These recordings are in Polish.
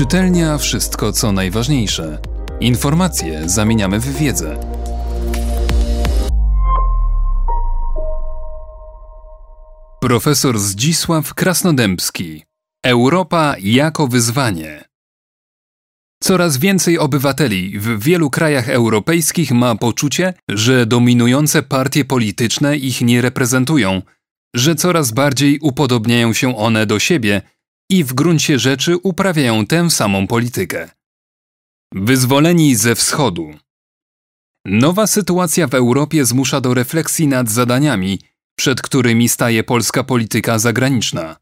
Czytelnia wszystko co najważniejsze. Informacje zamieniamy w wiedzę. Profesor Zdzisław Krasnodębski. Europa jako wyzwanie. Coraz więcej obywateli w wielu krajach europejskich ma poczucie, że dominujące partie polityczne ich nie reprezentują, że coraz bardziej upodobniają się one do siebie i w gruncie rzeczy uprawiają tę samą politykę. Wyzwoleni ze wschodu. Nowa sytuacja w Europie zmusza do refleksji nad zadaniami, przed którymi staje polska polityka zagraniczna.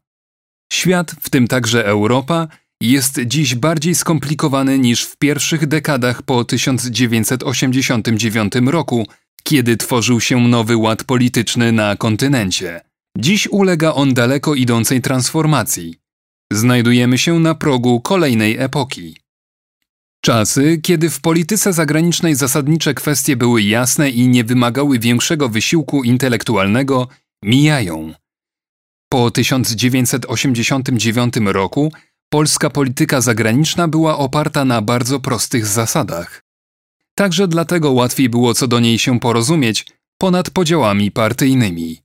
Świat, w tym także Europa, jest dziś bardziej skomplikowany niż w pierwszych dekadach po 1989 roku, kiedy tworzył się nowy ład polityczny na kontynencie. Dziś ulega on daleko idącej transformacji. Znajdujemy się na progu kolejnej epoki. Czasy, kiedy w polityce zagranicznej zasadnicze kwestie były jasne i nie wymagały większego wysiłku intelektualnego, mijają. Po 1989 roku polska polityka zagraniczna była oparta na bardzo prostych zasadach. Także dlatego łatwiej było co do niej się porozumieć ponad podziałami partyjnymi.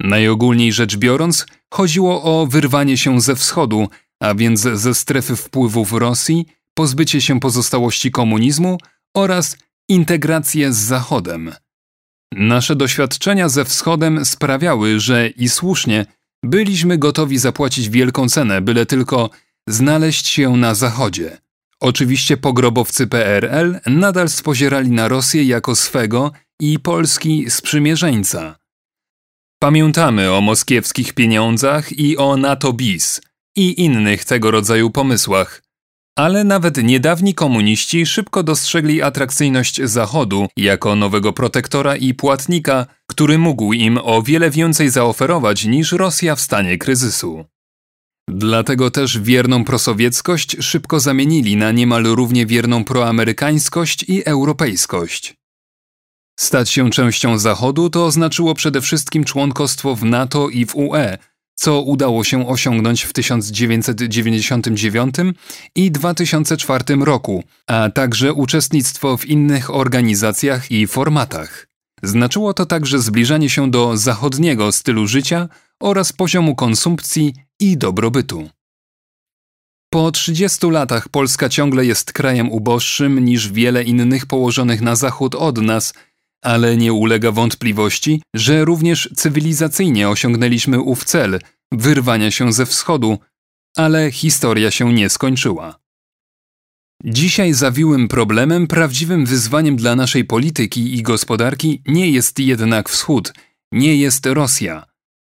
Najogólniej rzecz biorąc, chodziło o wyrwanie się ze wschodu, a więc ze strefy wpływów Rosji, pozbycie się pozostałości komunizmu oraz integrację z Zachodem. Nasze doświadczenia ze wschodem sprawiały, że i słusznie byliśmy gotowi zapłacić wielką cenę, byle tylko znaleźć się na Zachodzie. Oczywiście pogrobowcy PRL nadal spozierali na Rosję jako swego i Polski sprzymierzeńca. Pamiętamy o moskiewskich pieniądzach i o NATO bis i innych tego rodzaju pomysłach. Ale nawet niedawni komuniści szybko dostrzegli atrakcyjność Zachodu jako nowego protektora i płatnika, który mógł im o wiele więcej zaoferować niż Rosja w stanie kryzysu. Dlatego też wierną prosowieckość szybko zamienili na niemal równie wierną proamerykańskość i europejskość. Stać się częścią Zachodu to oznaczyło przede wszystkim członkostwo w NATO i w UE, co udało się osiągnąć w 1999 i 2004 roku, a także uczestnictwo w innych organizacjach i formatach. Znaczyło to także zbliżanie się do zachodniego stylu życia oraz poziomu konsumpcji i dobrobytu. Po 30 latach Polska ciągle jest krajem uboższym niż wiele innych położonych na zachód od nas – ale nie ulega wątpliwości, że również cywilizacyjnie osiągnęliśmy ów cel wyrwania się ze wschodu, ale historia się nie skończyła. Dzisiaj zawiłym problemem, prawdziwym wyzwaniem dla naszej polityki i gospodarki nie jest jednak wschód, nie jest Rosja.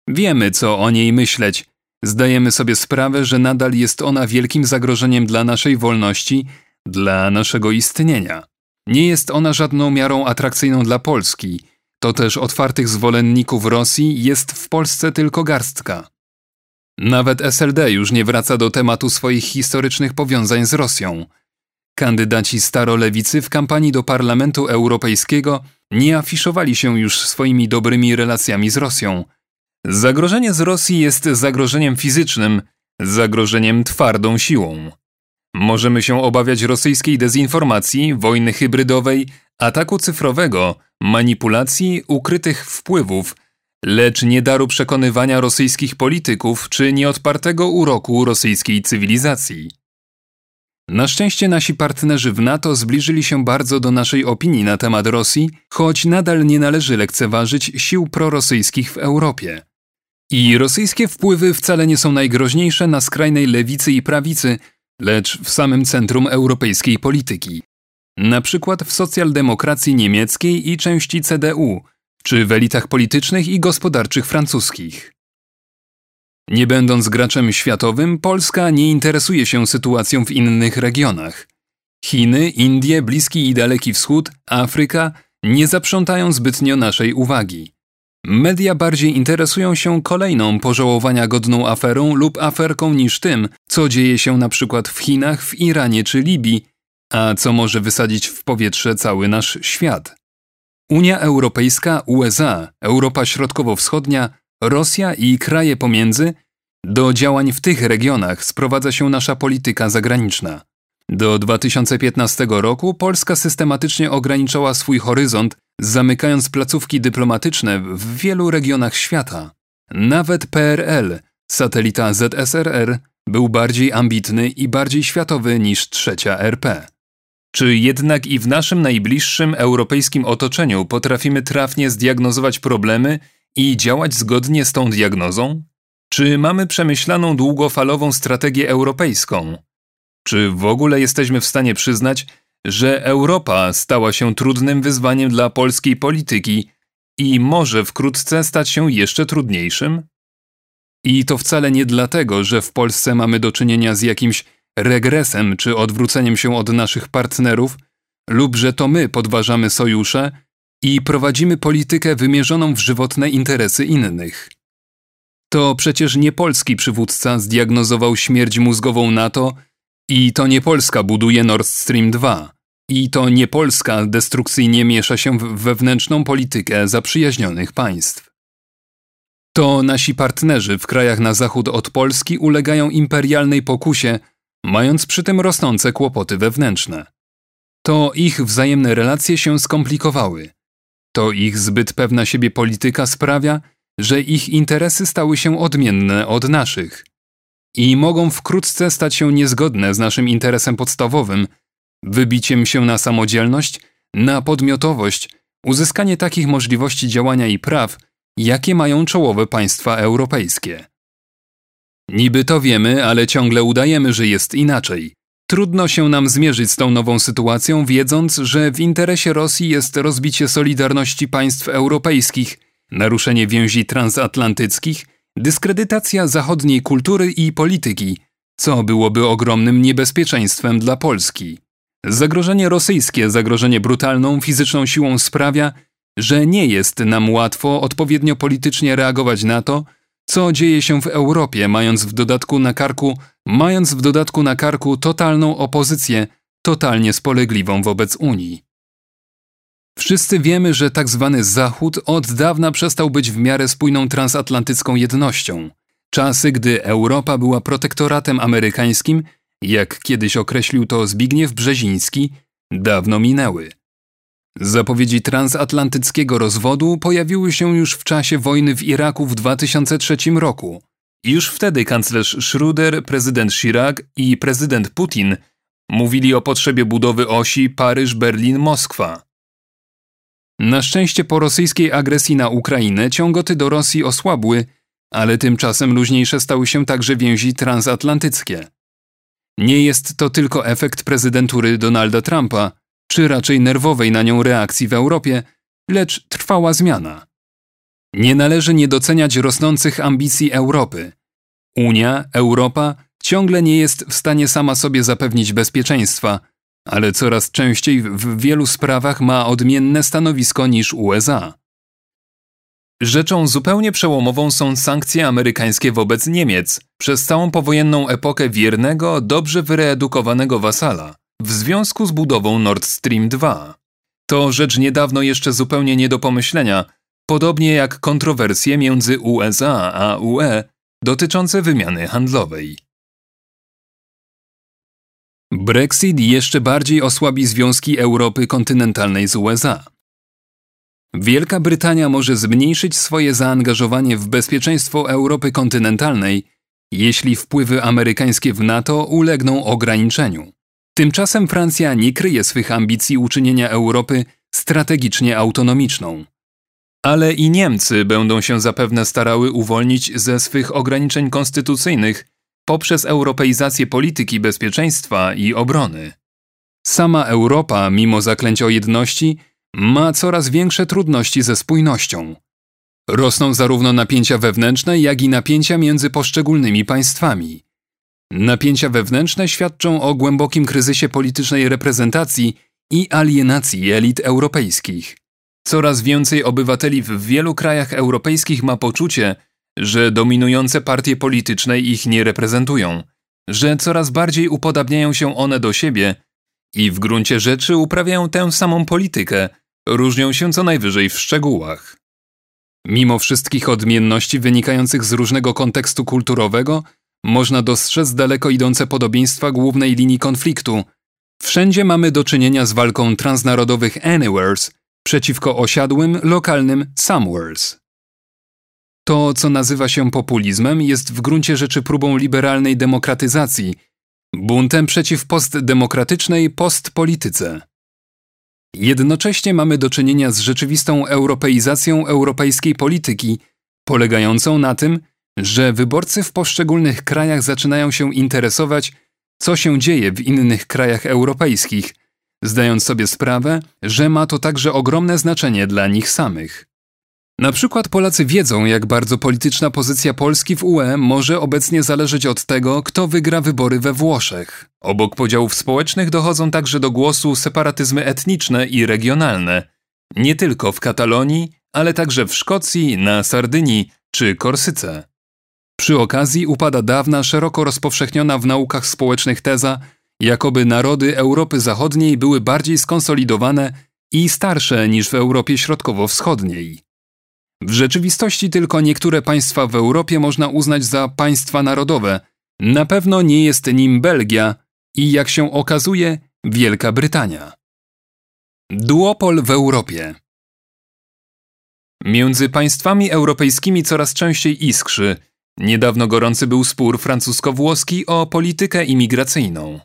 Wiemy, co o niej myśleć. Zdajemy sobie sprawę, że nadal jest ona wielkim zagrożeniem dla naszej wolności, dla naszego istnienia. Nie jest ona żadną miarą atrakcyjną dla Polski. To też otwartych zwolenników Rosji jest w Polsce tylko garstka. Nawet SLD już nie wraca do tematu swoich historycznych powiązań z Rosją. Kandydaci starolewicy w kampanii do Parlamentu Europejskiego nie afiszowali się już swoimi dobrymi relacjami z Rosją. Zagrożenie z Rosji jest zagrożeniem fizycznym, zagrożeniem twardą siłą. Możemy się obawiać rosyjskiej dezinformacji, wojny hybrydowej, ataku cyfrowego, manipulacji, ukrytych wpływów, lecz nie daru przekonywania rosyjskich polityków czy nieodpartego uroku rosyjskiej cywilizacji. Na szczęście nasi partnerzy w NATO zbliżyli się bardzo do naszej opinii na temat Rosji, choć nadal nie należy lekceważyć sił prorosyjskich w Europie. I rosyjskie wpływy wcale nie są najgroźniejsze na skrajnej lewicy i prawicy, lecz w samym centrum europejskiej polityki. Na przykład w socjaldemokracji niemieckiej i części CDU, czy w elitach politycznych i gospodarczych francuskich. Nie będąc graczem światowym, Polska nie interesuje się sytuacją w innych regionach. Chiny, Indie, Bliski i Daleki Wschód, Afryka nie zaprzątają zbytnio naszej uwagi. Media bardziej interesują się kolejną pożałowania godną aferą lub aferką niż tym, co dzieje się na przykład w Chinach, w Iranie czy Libii, a co może wysadzić w powietrze cały nasz świat. Unia Europejska, USA, Europa Środkowo-Wschodnia, Rosja i kraje pomiędzy Do działań w tych regionach sprowadza się nasza polityka zagraniczna. Do 2015 roku Polska systematycznie ograniczała swój horyzont, zamykając placówki dyplomatyczne w wielu regionach świata. Nawet PRL, satelita ZSRR, był bardziej ambitny i bardziej światowy niż trzecia RP. Czy jednak i w naszym najbliższym europejskim otoczeniu potrafimy trafnie zdiagnozować problemy i działać zgodnie z tą diagnozą? Czy mamy przemyślaną długofalową strategię europejską? Czy w ogóle jesteśmy w stanie przyznać, że Europa stała się trudnym wyzwaniem dla polskiej polityki i może wkrótce stać się jeszcze trudniejszym? I to wcale nie dlatego, że w Polsce mamy do czynienia z jakimś regresem czy odwróceniem się od naszych partnerów, lub że to my podważamy sojusze i prowadzimy politykę wymierzoną w żywotne interesy innych. To przecież nie polski przywódca zdiagnozował śmierć mózgową NATO i to nie Polska buduje Nord Stream 2. I to nie Polska destrukcyjnie miesza się w wewnętrzną politykę zaprzyjaźnionych państw. To nasi partnerzy w krajach na zachód od Polski ulegają imperialnej pokusie, mając przy tym rosnące kłopoty wewnętrzne. To ich wzajemne relacje się skomplikowały. To ich zbyt pewna siebie polityka sprawia, że ich interesy stały się odmienne od naszych i mogą wkrótce stać się niezgodne z naszym interesem podstawowym, wybiciem się na samodzielność, na podmiotowość, uzyskanie takich możliwości działania i praw, jakie mają czołowe państwa europejskie. Niby to wiemy, ale ciągle udajemy, że jest inaczej. Trudno się nam zmierzyć z tą nową sytuacją, wiedząc, że w interesie Rosji jest rozbicie solidarności państw europejskich, naruszenie więzi transatlantyckich, dyskredytacja zachodniej kultury i polityki, co byłoby ogromnym niebezpieczeństwem dla Polski. Zagrożenie rosyjskie, zagrożenie brutalną fizyczną siłą sprawia, że nie jest nam łatwo odpowiednio politycznie reagować na to, co dzieje się w Europie, mając w dodatku na karku, mając w dodatku na karku totalną opozycję, totalnie spolegliwą wobec Unii. Wszyscy wiemy, że tak zwany Zachód od dawna przestał być w miarę spójną transatlantycką jednością. Czasy, gdy Europa była protektoratem amerykańskim, jak kiedyś określił to Zbigniew Brzeziński, dawno minęły. Zapowiedzi transatlantyckiego rozwodu pojawiły się już w czasie wojny w Iraku w 2003 roku. Już wtedy kanclerz Schröder, prezydent Chirac i prezydent Putin mówili o potrzebie budowy osi Paryż-Berlin-Moskwa. Na szczęście po rosyjskiej agresji na Ukrainę ciągoty do Rosji osłabły, ale tymczasem luźniejsze stały się także więzi transatlantyckie. Nie jest to tylko efekt prezydentury Donalda Trumpa, czy raczej nerwowej na nią reakcji w Europie, lecz trwała zmiana. Nie należy nie doceniać rosnących ambicji Europy. Unia, Europa ciągle nie jest w stanie sama sobie zapewnić bezpieczeństwa, ale coraz częściej w wielu sprawach ma odmienne stanowisko niż USA. Rzeczą zupełnie przełomową są sankcje amerykańskie wobec Niemiec przez całą powojenną epokę wiernego, dobrze wyedukowanego wasala w związku z budową Nord Stream 2. To rzecz niedawno jeszcze zupełnie nie do pomyślenia, podobnie jak kontrowersje między USA a UE dotyczące wymiany handlowej. Brexit jeszcze bardziej osłabi związki Europy kontynentalnej z USA. Wielka Brytania może zmniejszyć swoje zaangażowanie w bezpieczeństwo Europy kontynentalnej, jeśli wpływy amerykańskie w NATO ulegną ograniczeniu. Tymczasem Francja nie kryje swych ambicji uczynienia Europy strategicznie autonomiczną. Ale i Niemcy będą się zapewne starały uwolnić ze swych ograniczeń konstytucyjnych poprzez europeizację polityki bezpieczeństwa i obrony. Sama Europa, mimo zaklęć o jedności, ma coraz większe trudności ze spójnością. Rosną zarówno napięcia wewnętrzne, jak i napięcia między poszczególnymi państwami. Napięcia wewnętrzne świadczą o głębokim kryzysie politycznej reprezentacji i alienacji elit europejskich. Coraz więcej obywateli w wielu krajach europejskich ma poczucie, że dominujące partie polityczne ich nie reprezentują, że coraz bardziej upodabniają się one do siebie i w gruncie rzeczy uprawiają tę samą politykę, różnią się co najwyżej w szczegółach. Mimo wszystkich odmienności wynikających z różnego kontekstu kulturowego, można dostrzec daleko idące podobieństwa głównej linii konfliktu. Wszędzie mamy do czynienia z walką transnarodowych anywheres przeciwko osiadłym, lokalnym somewheres. To, co nazywa się populizmem, jest w gruncie rzeczy próbą liberalnej demokratyzacji, buntem przeciw postdemokratycznej postpolityce. Jednocześnie mamy do czynienia z rzeczywistą europeizacją europejskiej polityki, polegającą na tym, że wyborcy w poszczególnych krajach zaczynają się interesować, co się dzieje w innych krajach europejskich, zdając sobie sprawę, że ma to także ogromne znaczenie dla nich samych. Na przykład Polacy wiedzą, jak bardzo polityczna pozycja Polski w UE może obecnie zależeć od tego, kto wygra wybory we Włoszech. Obok podziałów społecznych dochodzą także do głosu separatyzmy etniczne i regionalne. Nie tylko w Katalonii, ale także w Szkocji, na Sardynii czy Korsyce. Przy okazji upada dawna, szeroko rozpowszechniona w naukach społecznych teza, jakoby narody Europy Zachodniej były bardziej skonsolidowane i starsze niż w Europie Środkowo-Wschodniej. W rzeczywistości tylko niektóre państwa w Europie można uznać za państwa narodowe. Na pewno nie jest nim Belgia i, jak się okazuje, Wielka Brytania. Duopol w Europie Między państwami europejskimi coraz częściej iskrzy. Niedawno gorący był spór francusko-włoski o politykę imigracyjną.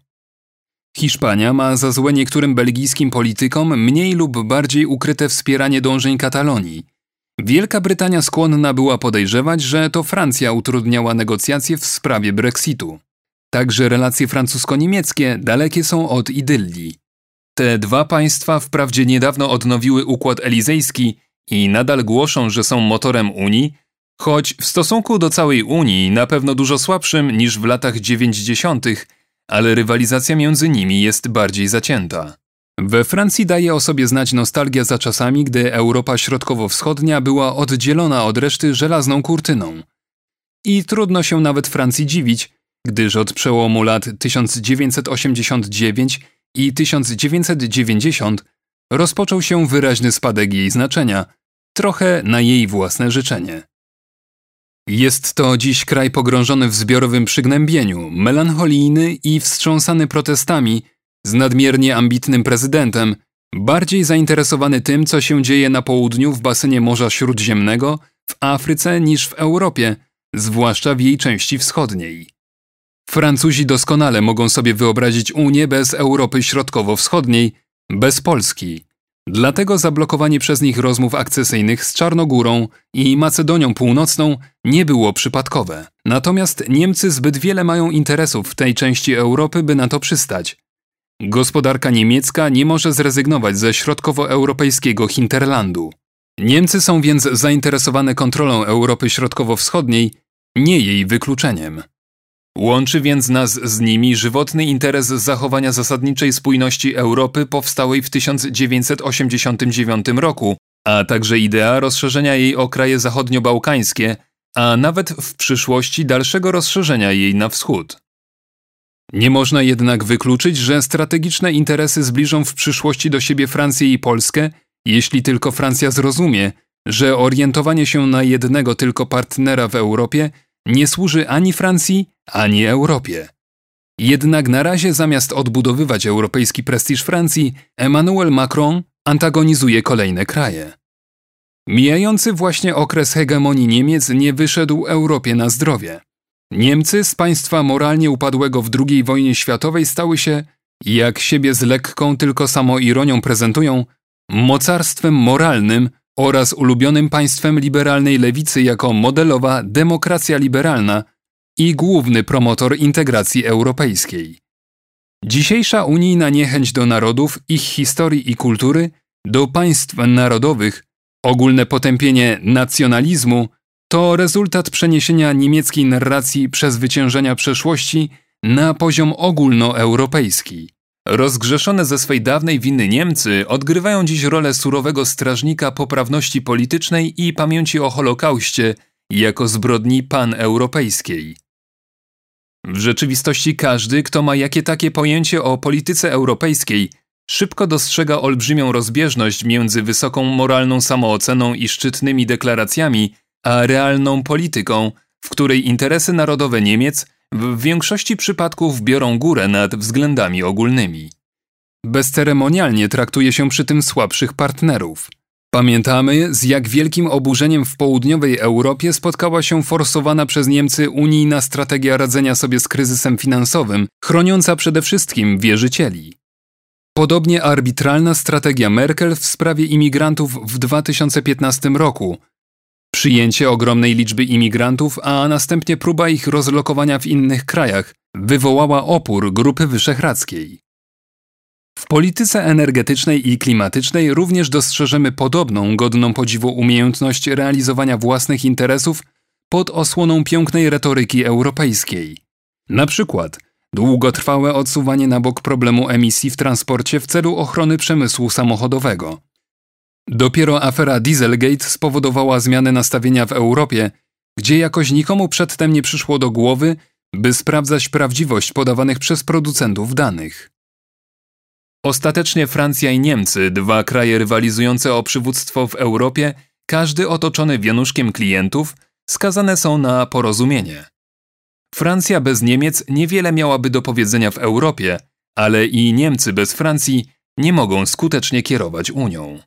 Hiszpania ma za złe niektórym belgijskim politykom mniej lub bardziej ukryte wspieranie dążeń Katalonii – Wielka Brytania skłonna była podejrzewać, że to Francja utrudniała negocjacje w sprawie Brexitu. Także relacje francusko-niemieckie dalekie są od idylli. Te dwa państwa wprawdzie niedawno odnowiły układ elizejski i nadal głoszą, że są motorem Unii, choć w stosunku do całej Unii na pewno dużo słabszym niż w latach 90., ale rywalizacja między nimi jest bardziej zacięta. We Francji daje o sobie znać nostalgia za czasami, gdy Europa Środkowo-Wschodnia była oddzielona od reszty żelazną kurtyną. I trudno się nawet Francji dziwić, gdyż od przełomu lat 1989 i 1990 rozpoczął się wyraźny spadek jej znaczenia, trochę na jej własne życzenie. Jest to dziś kraj pogrążony w zbiorowym przygnębieniu, melancholijny i wstrząsany protestami, z nadmiernie ambitnym prezydentem, bardziej zainteresowany tym, co się dzieje na południu w basenie Morza Śródziemnego, w Afryce niż w Europie, zwłaszcza w jej części wschodniej. Francuzi doskonale mogą sobie wyobrazić Unię bez Europy Środkowo-Wschodniej, bez Polski. Dlatego zablokowanie przez nich rozmów akcesyjnych z Czarnogórą i Macedonią Północną nie było przypadkowe. Natomiast Niemcy zbyt wiele mają interesów w tej części Europy, by na to przystać. Gospodarka niemiecka nie może zrezygnować ze środkowoeuropejskiego hinterlandu. Niemcy są więc zainteresowane kontrolą Europy Środkowo-Wschodniej, nie jej wykluczeniem. Łączy więc nas z nimi żywotny interes zachowania zasadniczej spójności Europy powstałej w 1989 roku, a także idea rozszerzenia jej o kraje zachodnio-bałkańskie, a nawet w przyszłości dalszego rozszerzenia jej na wschód. Nie można jednak wykluczyć, że strategiczne interesy zbliżą w przyszłości do siebie Francję i Polskę, jeśli tylko Francja zrozumie, że orientowanie się na jednego tylko partnera w Europie nie służy ani Francji, ani Europie. Jednak na razie zamiast odbudowywać europejski prestiż Francji, Emmanuel Macron antagonizuje kolejne kraje. Mijający właśnie okres hegemonii Niemiec nie wyszedł Europie na zdrowie. Niemcy z państwa moralnie upadłego w II wojnie światowej stały się, jak siebie z lekką tylko samoironią prezentują, mocarstwem moralnym oraz ulubionym państwem liberalnej lewicy jako modelowa demokracja liberalna i główny promotor integracji europejskiej. Dzisiejsza unijna niechęć do narodów, ich historii i kultury, do państw narodowych, ogólne potępienie nacjonalizmu to rezultat przeniesienia niemieckiej narracji przezwyciężenia przeszłości na poziom ogólnoeuropejski. Rozgrzeszone ze swej dawnej winy Niemcy odgrywają dziś rolę surowego strażnika poprawności politycznej i pamięci o Holokauście jako zbrodni paneuropejskiej. W rzeczywistości każdy, kto ma jakie takie pojęcie o polityce europejskiej, szybko dostrzega olbrzymią rozbieżność między wysoką moralną samooceną i szczytnymi deklaracjami, a realną polityką, w której interesy narodowe Niemiec w większości przypadków biorą górę nad względami ogólnymi. Bezceremonialnie traktuje się przy tym słabszych partnerów. Pamiętamy, z jak wielkim oburzeniem w południowej Europie spotkała się forsowana przez Niemcy unijna strategia radzenia sobie z kryzysem finansowym, chroniąca przede wszystkim wierzycieli. Podobnie arbitralna strategia Merkel w sprawie imigrantów w 2015 roku. Przyjęcie ogromnej liczby imigrantów, a następnie próba ich rozlokowania w innych krajach wywołała opór Grupy Wyszehradzkiej. W polityce energetycznej i klimatycznej również dostrzeżemy podobną, godną podziwu umiejętność realizowania własnych interesów pod osłoną pięknej retoryki europejskiej. Na przykład długotrwałe odsuwanie na bok problemu emisji w transporcie w celu ochrony przemysłu samochodowego. Dopiero afera Dieselgate spowodowała zmianę nastawienia w Europie, gdzie jakoś nikomu przedtem nie przyszło do głowy, by sprawdzać prawdziwość podawanych przez producentów danych. Ostatecznie Francja i Niemcy, dwa kraje rywalizujące o przywództwo w Europie, każdy otoczony wianuszkiem klientów, skazane są na porozumienie. Francja bez Niemiec niewiele miałaby do powiedzenia w Europie, ale i Niemcy bez Francji nie mogą skutecznie kierować Unią.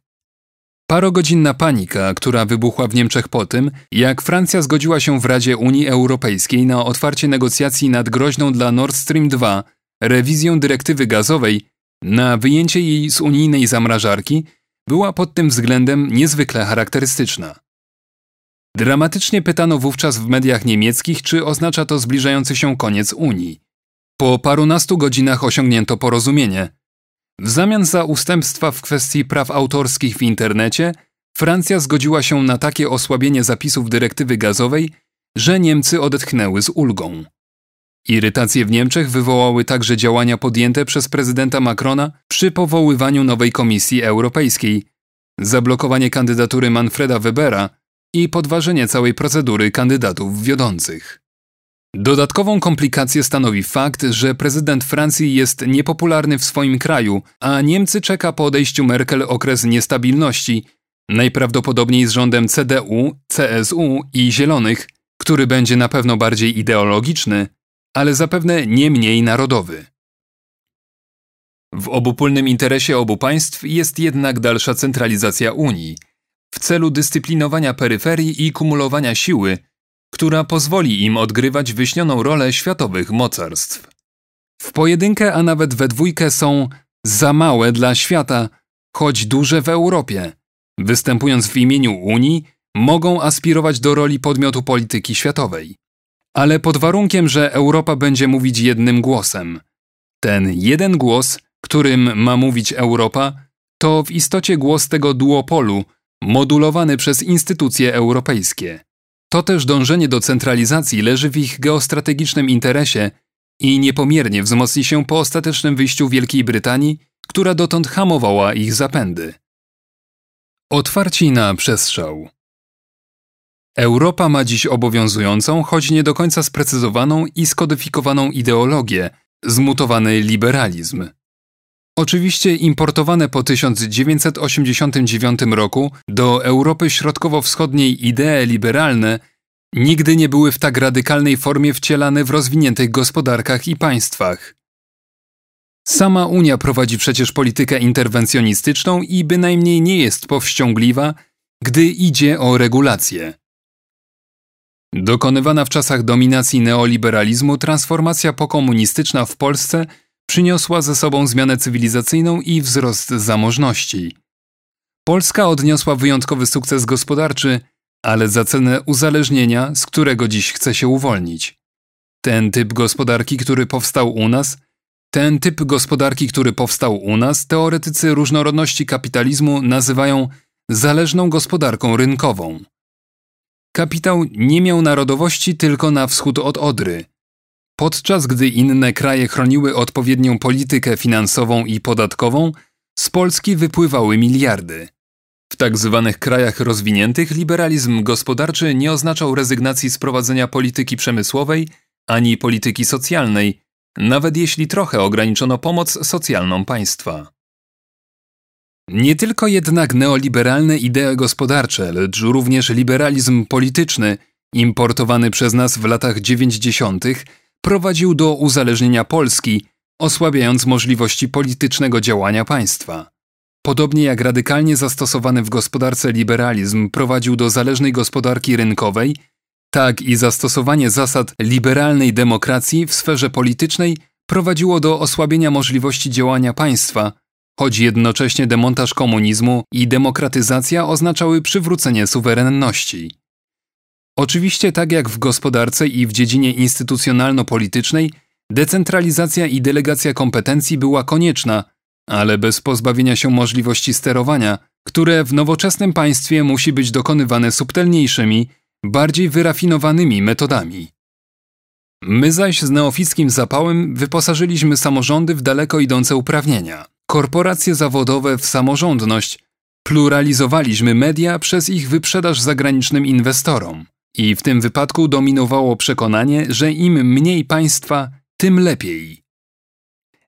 Parogodzinna panika, która wybuchła w Niemczech po tym, jak Francja zgodziła się w Radzie Unii Europejskiej na otwarcie negocjacji nad groźną dla Nord Stream 2 rewizją dyrektywy gazowej, na wyjęcie jej z unijnej zamrażarki, była pod tym względem niezwykle charakterystyczna. Dramatycznie pytano wówczas w mediach niemieckich, czy oznacza to zbliżający się koniec Unii. Po parunastu godzinach osiągnięto porozumienie. W zamian za ustępstwa w kwestii praw autorskich w internecie, Francja zgodziła się na takie osłabienie zapisów dyrektywy gazowej, że Niemcy odetchnęły z ulgą. Irytacje w Niemczech wywołały także działania podjęte przez prezydenta Macrona przy powoływaniu nowej Komisji Europejskiej, zablokowanie kandydatury Manfreda Webera i podważenie całej procedury kandydatów wiodących. Dodatkową komplikację stanowi fakt, że prezydent Francji jest niepopularny w swoim kraju, a Niemcy czeka po odejściu Merkel okres niestabilności, najprawdopodobniej z rządem CDU, CSU i Zielonych, który będzie na pewno bardziej ideologiczny, ale zapewne nie mniej narodowy. W obopólnym interesie obu państw jest jednak dalsza centralizacja Unii, w celu dyscyplinowania peryferii i kumulowania siły, która pozwoli im odgrywać wyśnioną rolę światowych mocarstw. W pojedynkę, a nawet we dwójkę są za małe dla świata, choć duże w Europie. Występując w imieniu Unii, mogą aspirować do roli podmiotu polityki światowej. Ale pod warunkiem, że Europa będzie mówić jednym głosem. Ten jeden głos, którym ma mówić Europa, to w istocie głos tego duopolu, modulowany przez instytucje europejskie. To też dążenie do centralizacji leży w ich geostrategicznym interesie i niepomiernie wzmocni się po ostatecznym wyjściu Wielkiej Brytanii, która dotąd hamowała ich zapędy. Otwarci na przestrzał. Europa ma dziś obowiązującą, choć nie do końca sprecyzowaną i skodyfikowaną ideologię, zmutowany liberalizm. Oczywiście importowane po 1989 roku do Europy Środkowo-Wschodniej idee liberalne nigdy nie były w tak radykalnej formie wcielane w rozwiniętych gospodarkach i państwach. Sama Unia prowadzi przecież politykę interwencjonistyczną i bynajmniej nie jest powściągliwa, gdy idzie o regulacje. Dokonywana w czasach dominacji neoliberalizmu transformacja pokomunistyczna w Polsce – przyniosła ze sobą zmianę cywilizacyjną i wzrost zamożności. Polska odniosła wyjątkowy sukces gospodarczy, ale za cenę uzależnienia, z którego dziś chce się uwolnić. Ten typ gospodarki, który powstał u nas, ten typ gospodarki, który powstał u nas, teoretycy różnorodności kapitalizmu nazywają zależną gospodarką rynkową. Kapitał nie miał narodowości tylko na wschód od Odry – Podczas gdy inne kraje chroniły odpowiednią politykę finansową i podatkową, z Polski wypływały miliardy. W tak zwanych krajach rozwiniętych liberalizm gospodarczy nie oznaczał rezygnacji z prowadzenia polityki przemysłowej ani polityki socjalnej, nawet jeśli trochę ograniczono pomoc socjalną państwa. Nie tylko jednak neoliberalne idee gospodarcze, lecz również liberalizm polityczny, importowany przez nas w latach 90., prowadził do uzależnienia Polski, osłabiając możliwości politycznego działania państwa. Podobnie jak radykalnie zastosowany w gospodarce liberalizm prowadził do zależnej gospodarki rynkowej, tak i zastosowanie zasad liberalnej demokracji w sferze politycznej prowadziło do osłabienia możliwości działania państwa, choć jednocześnie demontaż komunizmu i demokratyzacja oznaczały przywrócenie suwerenności. Oczywiście, tak jak w gospodarce i w dziedzinie instytucjonalno-politycznej, decentralizacja i delegacja kompetencji była konieczna, ale bez pozbawienia się możliwości sterowania, które w nowoczesnym państwie musi być dokonywane subtelniejszymi, bardziej wyrafinowanymi metodami. My zaś z neofickim zapałem wyposażyliśmy samorządy w daleko idące uprawnienia, korporacje zawodowe w samorządność, pluralizowaliśmy media przez ich wyprzedaż zagranicznym inwestorom. I w tym wypadku dominowało przekonanie, że im mniej państwa, tym lepiej.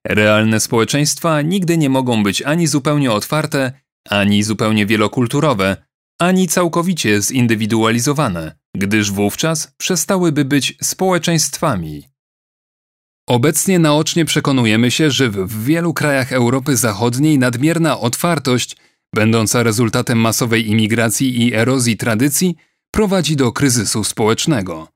Realne społeczeństwa nigdy nie mogą być ani zupełnie otwarte, ani zupełnie wielokulturowe, ani całkowicie zindywidualizowane, gdyż wówczas przestałyby być społeczeństwami. Obecnie naocznie przekonujemy się, że w wielu krajach Europy Zachodniej nadmierna otwartość, będąca rezultatem masowej imigracji i erozji tradycji, prowadzi do kryzysu społecznego.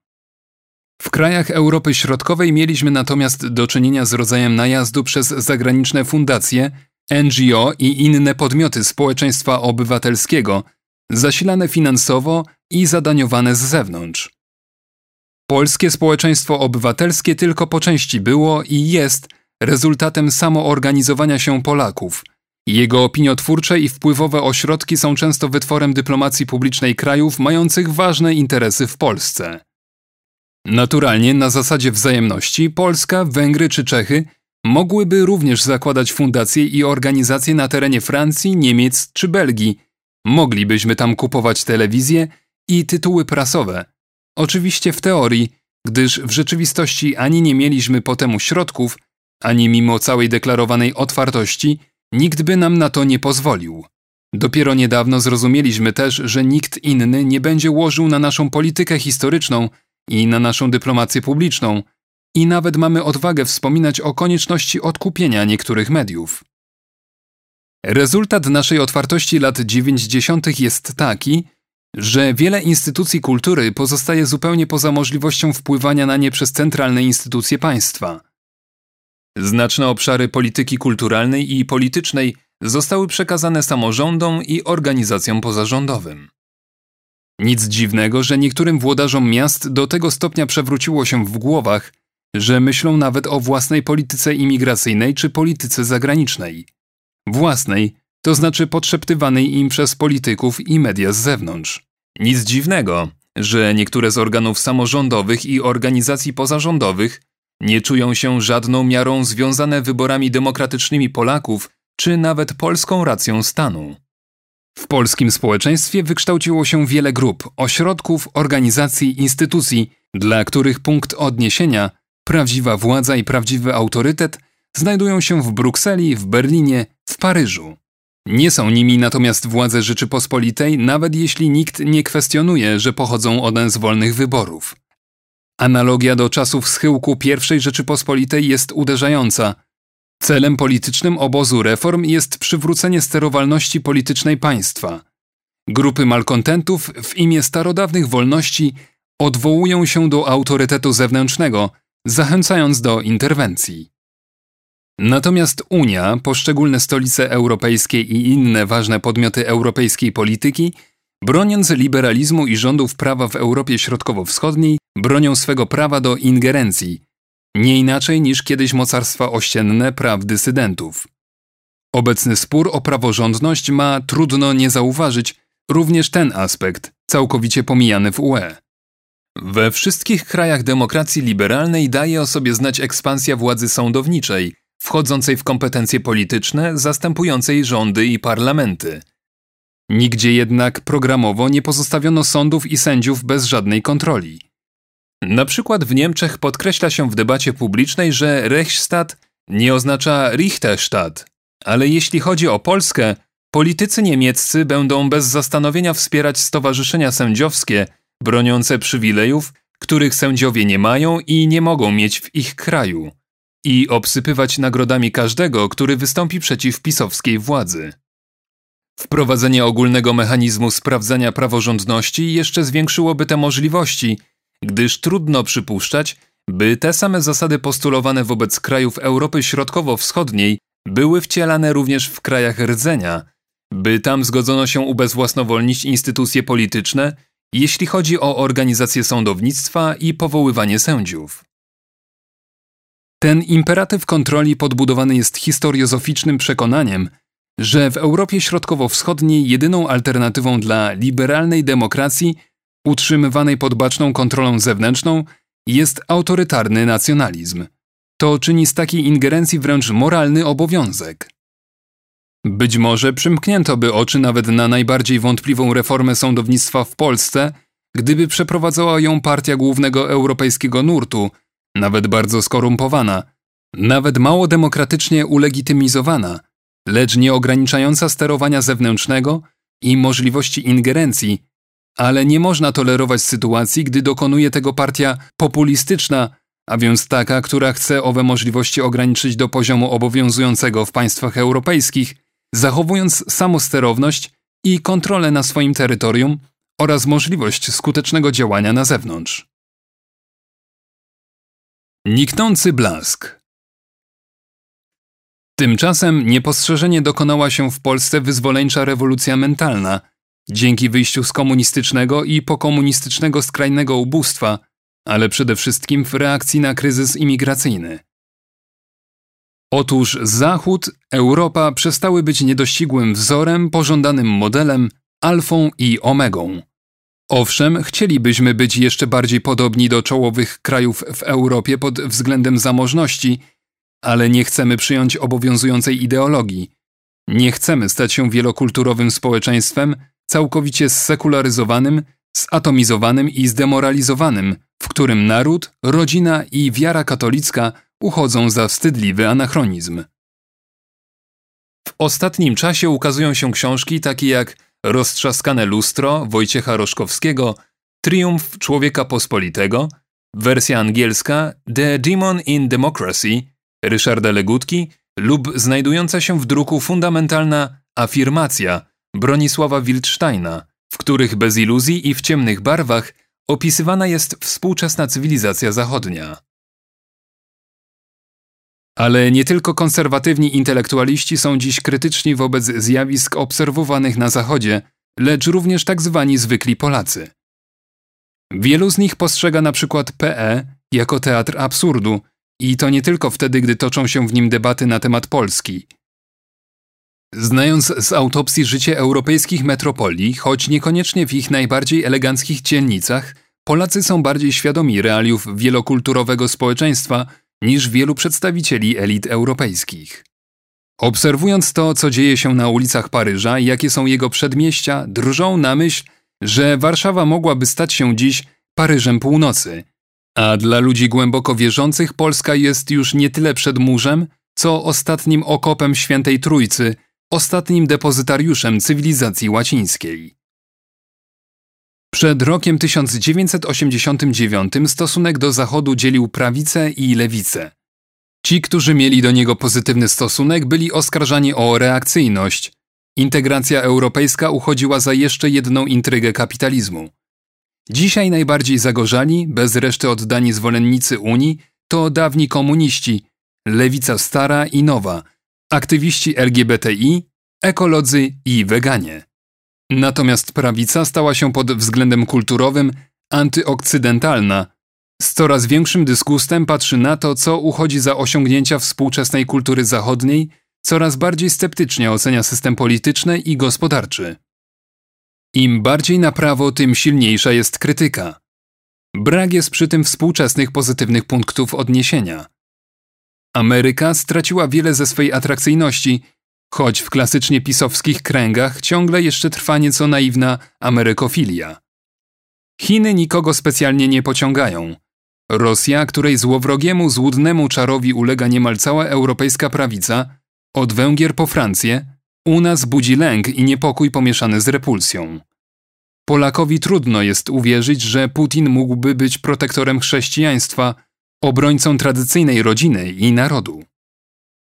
W krajach Europy Środkowej mieliśmy natomiast do czynienia z rodzajem najazdu przez zagraniczne fundacje, NGO i inne podmioty społeczeństwa obywatelskiego, zasilane finansowo i zadaniowane z zewnątrz. Polskie społeczeństwo obywatelskie tylko po części było i jest rezultatem samoorganizowania się Polaków – jego opiniotwórcze i wpływowe ośrodki są często wytworem dyplomacji publicznej krajów mających ważne interesy w Polsce. Naturalnie, na zasadzie wzajemności, Polska, Węgry czy Czechy mogłyby również zakładać fundacje i organizacje na terenie Francji, Niemiec czy Belgii. Moglibyśmy tam kupować telewizję i tytuły prasowe. Oczywiście w teorii, gdyż w rzeczywistości ani nie mieliśmy po temu środków, ani mimo całej deklarowanej otwartości – Nikt by nam na to nie pozwolił. Dopiero niedawno zrozumieliśmy też, że nikt inny nie będzie łożył na naszą politykę historyczną i na naszą dyplomację publiczną, i nawet mamy odwagę wspominać o konieczności odkupienia niektórych mediów. Rezultat naszej otwartości lat 90. jest taki, że wiele instytucji kultury pozostaje zupełnie poza możliwością wpływania na nie przez centralne instytucje państwa. Znaczne obszary polityki kulturalnej i politycznej zostały przekazane samorządom i organizacjom pozarządowym. Nic dziwnego, że niektórym włodarzom miast do tego stopnia przewróciło się w głowach, że myślą nawet o własnej polityce imigracyjnej czy polityce zagranicznej. Własnej, to znaczy podszeptywanej im przez polityków i media z zewnątrz. Nic dziwnego, że niektóre z organów samorządowych i organizacji pozarządowych nie czują się żadną miarą związane wyborami demokratycznymi Polaków, czy nawet polską racją stanu. W polskim społeczeństwie wykształciło się wiele grup, ośrodków, organizacji, instytucji, dla których punkt odniesienia, prawdziwa władza i prawdziwy autorytet znajdują się w Brukseli, w Berlinie, w Paryżu. Nie są nimi natomiast władze Rzeczypospolitej, nawet jeśli nikt nie kwestionuje, że pochodzą one z wolnych wyborów. Analogia do czasów schyłku I Rzeczypospolitej jest uderzająca. Celem politycznym obozu reform jest przywrócenie sterowalności politycznej państwa. Grupy malkontentów w imię starodawnych wolności odwołują się do autorytetu zewnętrznego, zachęcając do interwencji. Natomiast Unia, poszczególne stolice europejskie i inne ważne podmioty europejskiej polityki Broniąc liberalizmu i rządów prawa w Europie Środkowo-Wschodniej, bronią swego prawa do ingerencji, nie inaczej niż kiedyś mocarstwa ościenne praw dysydentów. Obecny spór o praworządność ma, trudno nie zauważyć, również ten aspekt, całkowicie pomijany w UE. We wszystkich krajach demokracji liberalnej daje o sobie znać ekspansja władzy sądowniczej, wchodzącej w kompetencje polityczne, zastępującej rządy i parlamenty – Nigdzie jednak programowo nie pozostawiono sądów i sędziów bez żadnej kontroli. Na przykład w Niemczech podkreśla się w debacie publicznej, że Reichsstaat nie oznacza Richterstaat, ale jeśli chodzi o Polskę, politycy niemieccy będą bez zastanowienia wspierać stowarzyszenia sędziowskie broniące przywilejów, których sędziowie nie mają i nie mogą mieć w ich kraju, i obsypywać nagrodami każdego, który wystąpi przeciw pisowskiej władzy. Wprowadzenie ogólnego mechanizmu sprawdzania praworządności jeszcze zwiększyłoby te możliwości, gdyż trudno przypuszczać, by te same zasady postulowane wobec krajów Europy Środkowo-Wschodniej były wcielane również w krajach rdzenia, by tam zgodzono się ubezwłasnowolnić instytucje polityczne, jeśli chodzi o organizację sądownictwa i powoływanie sędziów. Ten imperatyw kontroli podbudowany jest historiozoficznym przekonaniem, że w Europie Środkowo-Wschodniej jedyną alternatywą dla liberalnej demokracji utrzymywanej pod baczną kontrolą zewnętrzną jest autorytarny nacjonalizm. To czyni z takiej ingerencji wręcz moralny obowiązek. Być może przymknięto by oczy nawet na najbardziej wątpliwą reformę sądownictwa w Polsce, gdyby przeprowadzała ją partia głównego europejskiego nurtu, nawet bardzo skorumpowana, nawet mało demokratycznie ulegitymizowana, lecz nie ograniczająca sterowania zewnętrznego i możliwości ingerencji, ale nie można tolerować sytuacji, gdy dokonuje tego partia populistyczna, a więc taka, która chce owe możliwości ograniczyć do poziomu obowiązującego w państwach europejskich, zachowując samosterowność i kontrolę na swoim terytorium oraz możliwość skutecznego działania na zewnątrz. Niknący blask Tymczasem niepostrzeżenie dokonała się w Polsce wyzwoleńcza rewolucja mentalna, dzięki wyjściu z komunistycznego i pokomunistycznego skrajnego ubóstwa, ale przede wszystkim w reakcji na kryzys imigracyjny. Otóż Zachód, Europa przestały być niedościgłym wzorem, pożądanym modelem, alfą i omegą. Owszem, chcielibyśmy być jeszcze bardziej podobni do czołowych krajów w Europie pod względem zamożności, ale nie chcemy przyjąć obowiązującej ideologii. Nie chcemy stać się wielokulturowym społeczeństwem, całkowicie zsekularyzowanym, zatomizowanym i zdemoralizowanym, w którym naród, rodzina i wiara katolicka uchodzą za wstydliwy anachronizm. W ostatnim czasie ukazują się książki takie jak Roztrzaskane lustro Wojciecha Roszkowskiego, Triumf Człowieka Pospolitego, wersja angielska The Demon in Democracy Ryszarda Legutki lub znajdująca się w druku fundamentalna Afirmacja Bronisława Wildsteina, w których bez iluzji i w ciemnych barwach opisywana jest współczesna cywilizacja zachodnia. Ale nie tylko konserwatywni intelektualiści są dziś krytyczni wobec zjawisk obserwowanych na Zachodzie, lecz również tak zwani zwykli Polacy. Wielu z nich postrzega na przykład PE jako teatr absurdu i to nie tylko wtedy, gdy toczą się w nim debaty na temat Polski. Znając z autopsji życie europejskich metropolii, choć niekoniecznie w ich najbardziej eleganckich dzielnicach, Polacy są bardziej świadomi realiów wielokulturowego społeczeństwa niż wielu przedstawicieli elit europejskich. Obserwując to, co dzieje się na ulicach Paryża i jakie są jego przedmieścia, drżą na myśl, że Warszawa mogłaby stać się dziś Paryżem Północy. A dla ludzi głęboko wierzących Polska jest już nie tyle przed murzem, co ostatnim okopem Świętej Trójcy, ostatnim depozytariuszem cywilizacji łacińskiej. Przed rokiem 1989 stosunek do Zachodu dzielił prawicę i lewicę. Ci, którzy mieli do niego pozytywny stosunek, byli oskarżani o reakcyjność. Integracja europejska uchodziła za jeszcze jedną intrygę kapitalizmu. Dzisiaj najbardziej zagorzali, bez reszty oddani zwolennicy Unii, to dawni komuniści, lewica stara i nowa, aktywiści LGBTI, ekolodzy i weganie. Natomiast prawica stała się pod względem kulturowym antyokcydentalna. Z coraz większym dysgustem patrzy na to, co uchodzi za osiągnięcia współczesnej kultury zachodniej, coraz bardziej sceptycznie ocenia system polityczny i gospodarczy. Im bardziej na prawo, tym silniejsza jest krytyka. Brak jest przy tym współczesnych pozytywnych punktów odniesienia. Ameryka straciła wiele ze swej atrakcyjności, choć w klasycznie pisowskich kręgach ciągle jeszcze trwa nieco naiwna amerykofilia. Chiny nikogo specjalnie nie pociągają. Rosja, której złowrogiemu, złudnemu czarowi ulega niemal cała europejska prawica, od Węgier po Francję, U nas budzi lęk i niepokój pomieszany z repulsją. Polakowi trudno jest uwierzyć, że Putin mógłby być protektorem chrześcijaństwa, obrońcą tradycyjnej rodziny i narodu.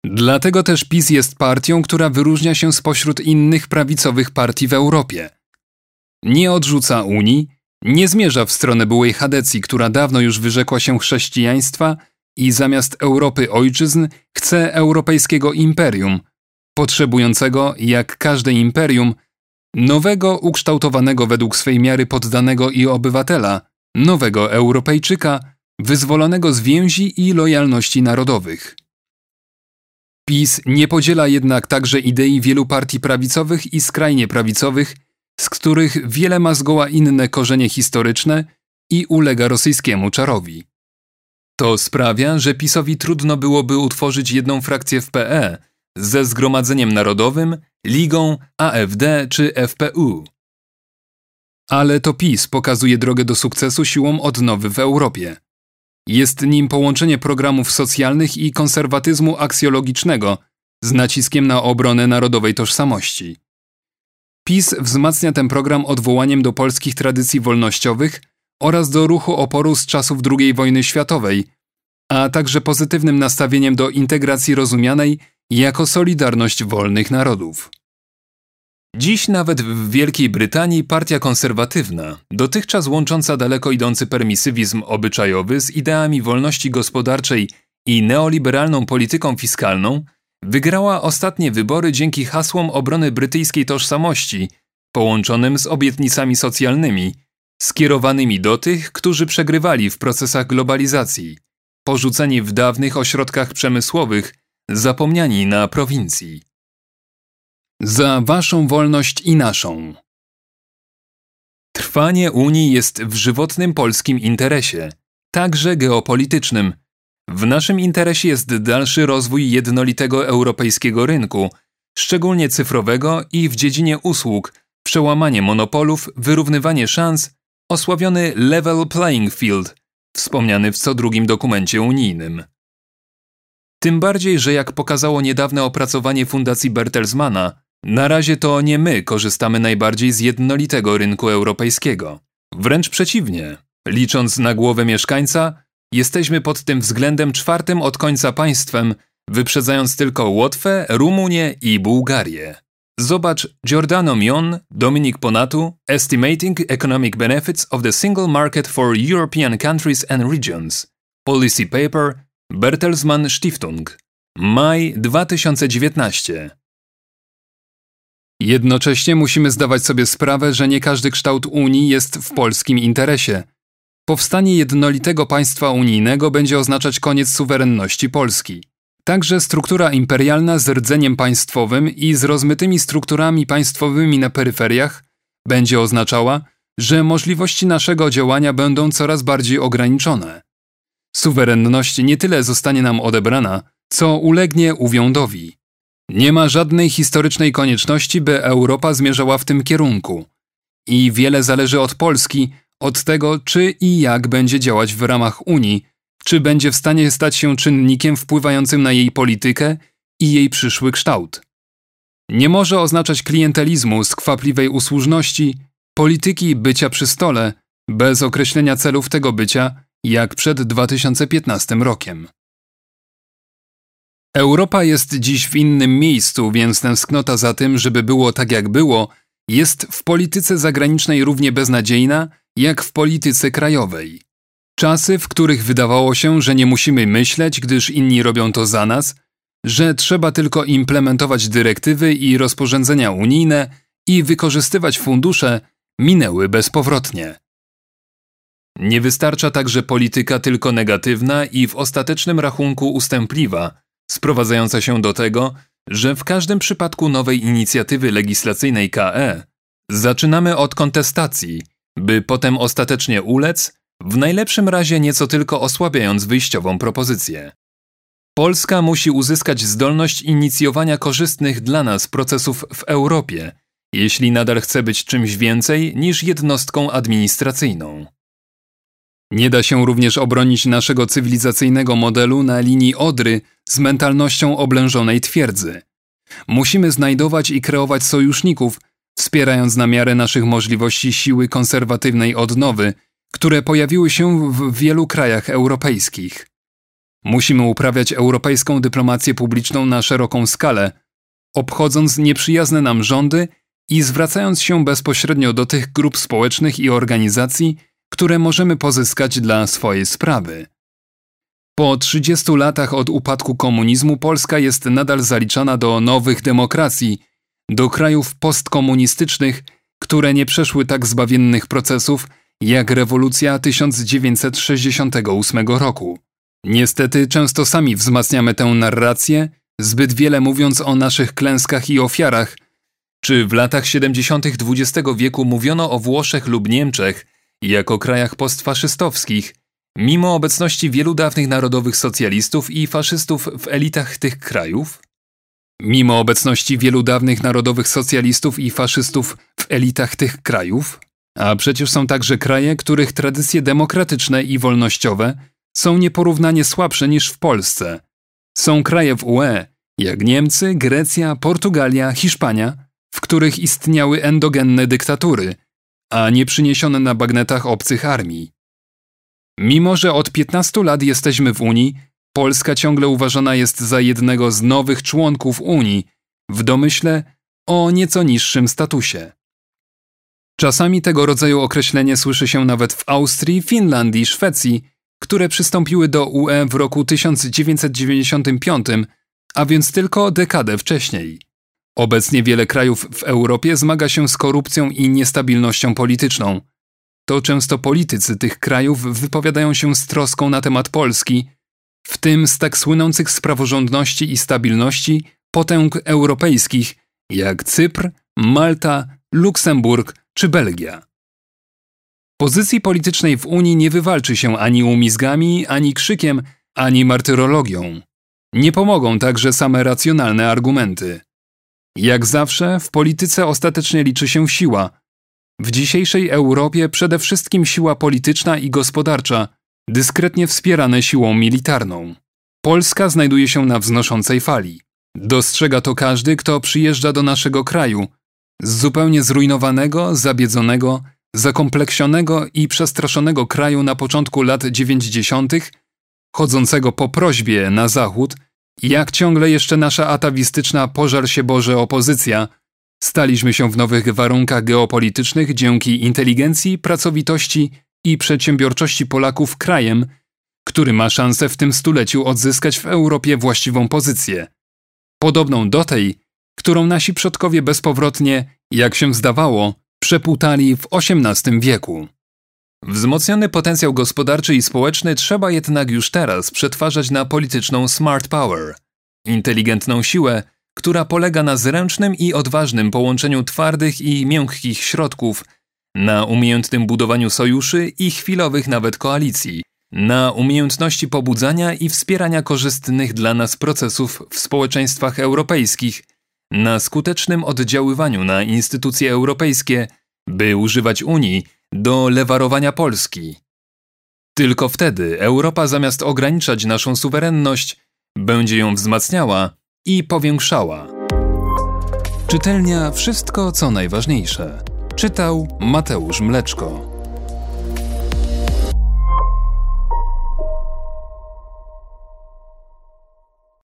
Dlatego też PiS jest partią, która wyróżnia się spośród innych prawicowych partii w Europie. Nie odrzuca Unii, nie zmierza w stronę byłej Hadecji, która dawno już wyrzekła się chrześcijaństwa i zamiast Europy ojczyzn chce europejskiego imperium, potrzebującego, jak każde imperium, nowego, ukształtowanego według swej miary poddanego i obywatela, nowego Europejczyka, wyzwolonego z więzi i lojalności narodowych. PiS nie podziela jednak także idei wielu partii prawicowych i skrajnie prawicowych, z których wiele ma zgoła inne korzenie historyczne i ulega rosyjskiemu czarowi. To sprawia, że PiSowi trudno byłoby utworzyć jedną frakcję w PE ze Zgromadzeniem Narodowym, Ligą, AfD czy FPU. Ale to PiS pokazuje drogę do sukcesu siłą odnowy w Europie. Jest nim połączenie programów socjalnych i konserwatyzmu aksjologicznego z naciskiem na obronę narodowej tożsamości. PiS wzmacnia ten program odwołaniem do polskich tradycji wolnościowych oraz do ruchu oporu z czasów II wojny światowej, a także pozytywnym nastawieniem do integracji rozumianej jako solidarność wolnych narodów. Dziś nawet w Wielkiej Brytanii partia konserwatywna, dotychczas łącząca daleko idący permisywizm obyczajowy z ideami wolności gospodarczej i neoliberalną polityką fiskalną, wygrała ostatnie wybory dzięki hasłom obrony brytyjskiej tożsamości, połączonym z obietnicami socjalnymi, skierowanymi do tych, którzy przegrywali w procesach globalizacji, porzuceni w dawnych ośrodkach przemysłowych, zapomniani na prowincji. Za waszą wolność i naszą. Trwanie Unii jest w żywotnym polskim interesie, także geopolitycznym. W naszym interesie jest dalszy rozwój jednolitego europejskiego rynku, szczególnie cyfrowego i w dziedzinie usług, przełamanie monopolów, wyrównywanie szans, osławiony level playing field, wspomniany w co drugim dokumencie unijnym. Tym bardziej, że jak pokazało niedawne opracowanie Fundacji Bertelsmana, na razie to nie my korzystamy najbardziej z jednolitego rynku europejskiego. Wręcz przeciwnie. Licząc na głowę mieszkańca, jesteśmy pod tym względem czwartym od końca państwem, wyprzedzając tylko Łotwę, Rumunię i Bułgarię. Zobacz Giordano Mion, Dominik Ponatu, Estimating Economic Benefits of the Single Market for European Countries and Regions. Policy Paper Bertelsmann Stiftung. Maj 2019. Jednocześnie musimy zdawać sobie sprawę, że nie każdy kształt Unii jest w polskim interesie. Powstanie jednolitego państwa unijnego będzie oznaczać koniec suwerenności Polski. Także struktura imperialna z rdzeniem państwowym i z rozmytymi strukturami państwowymi na peryferiach będzie oznaczała, że możliwości naszego działania będą coraz bardziej ograniczone. Suwerenność nie tyle zostanie nam odebrana, co ulegnie uwiądowi. Nie ma żadnej historycznej konieczności, by Europa zmierzała w tym kierunku. I wiele zależy od Polski, od tego, czy i jak będzie działać w ramach Unii, czy będzie w stanie stać się czynnikiem wpływającym na jej politykę i jej przyszły kształt. Nie może oznaczać klientelizmu, skwapliwej usłużności, polityki bycia przy stole, bez określenia celów tego bycia, jak przed 2015 rokiem. Europa jest dziś w innym miejscu, więc tęsknota za tym, żeby było tak jak było, jest w polityce zagranicznej równie beznadziejna, jak w polityce krajowej. Czasy, w których wydawało się, że nie musimy myśleć, gdyż inni robią to za nas, że trzeba tylko implementować dyrektywy i rozporządzenia unijne i wykorzystywać fundusze, minęły bezpowrotnie. Nie wystarcza także polityka tylko negatywna i w ostatecznym rachunku ustępliwa, sprowadzająca się do tego, że w każdym przypadku nowej inicjatywy legislacyjnej KE zaczynamy od kontestacji, by potem ostatecznie ulec, w najlepszym razie nieco tylko osłabiając wyjściową propozycję. Polska musi uzyskać zdolność inicjowania korzystnych dla nas procesów w Europie, jeśli nadal chce być czymś więcej niż jednostką administracyjną. Nie da się również obronić naszego cywilizacyjnego modelu na linii Odry z mentalnością oblężonej twierdzy. Musimy znajdować i kreować sojuszników, wspierając na miarę naszych możliwości siły konserwatywnej odnowy, które pojawiły się w wielu krajach europejskich. Musimy uprawiać europejską dyplomację publiczną na szeroką skalę, obchodząc nieprzyjazne nam rządy i zwracając się bezpośrednio do tych grup społecznych i organizacji, które możemy pozyskać dla swojej sprawy. Po 30 latach od upadku komunizmu Polska jest nadal zaliczana do nowych demokracji, do krajów postkomunistycznych, które nie przeszły tak zbawiennych procesów jak rewolucja 1968 roku. Niestety często sami wzmacniamy tę narrację, zbyt wiele mówiąc o naszych klęskach i ofiarach. Czy w latach 70. XX wieku mówiono o Włoszech lub Niemczech jako krajach postfaszystowskich, mimo obecności wielu dawnych narodowych socjalistów i faszystów w elitach tych krajów? Mimo obecności wielu dawnych narodowych socjalistów i faszystów w elitach tych krajów? A przecież są także kraje, których tradycje demokratyczne i wolnościowe są nieporównanie słabsze niż w Polsce. Są kraje w UE, jak Niemcy, Grecja, Portugalia, Hiszpania, w których istniały endogenne dyktatury, a nie przyniesione na bagnetach obcych armii. Mimo, że od 15 lat jesteśmy w Unii, Polska ciągle uważana jest za jednego z nowych członków Unii, w domyśle o nieco niższym statusie. Czasami tego rodzaju określenie słyszy się nawet w Austrii, Finlandii, Szwecji, które przystąpiły do UE w roku 1995, a więc tylko dekadę wcześniej. Obecnie wiele krajów w Europie zmaga się z korupcją i niestabilnością polityczną. To często politycy tych krajów wypowiadają się z troską na temat Polski, w tym z tak słynących z praworządności i stabilności potęg europejskich jak Cypr, Malta, Luksemburg czy Belgia. Pozycji politycznej w Unii nie wywalczy się ani umizgami, ani krzykiem, ani martyrologią. Nie pomogą także same racjonalne argumenty. Jak zawsze, w polityce ostatecznie liczy się siła. W dzisiejszej Europie przede wszystkim siła polityczna i gospodarcza, dyskretnie wspierane siłą militarną. Polska znajduje się na wznoszącej fali. Dostrzega to każdy, kto przyjeżdża do naszego kraju. Z zupełnie zrujnowanego, zabiedzonego, zakompleksionego i przestraszonego kraju na początku lat dziewięćdziesiątych, chodzącego po prośbie na zachód, jak ciągle jeszcze nasza atawistyczna pożar się Boże opozycja, staliśmy się w nowych warunkach geopolitycznych dzięki inteligencji, pracowitości i przedsiębiorczości Polaków krajem, który ma szansę w tym stuleciu odzyskać w Europie właściwą pozycję. Podobną do tej, którą nasi przodkowie bezpowrotnie, jak się zdawało, przepłutali w XVIII wieku. Wzmocniony potencjał gospodarczy i społeczny trzeba jednak już teraz przetwarzać na polityczną smart power, inteligentną siłę, która polega na zręcznym i odważnym połączeniu twardych i miękkich środków, na umiejętnym budowaniu sojuszy i chwilowych nawet koalicji, na umiejętności pobudzania i wspierania korzystnych dla nas procesów w społeczeństwach europejskich, na skutecznym oddziaływaniu na instytucje europejskie, by używać Unii do lewarowania Polski. Tylko wtedy Europa zamiast ograniczać naszą suwerenność, będzie ją wzmacniała i powiększała. Czytelnia Wszystko co najważniejsze. Czytał Mateusz Mleczko.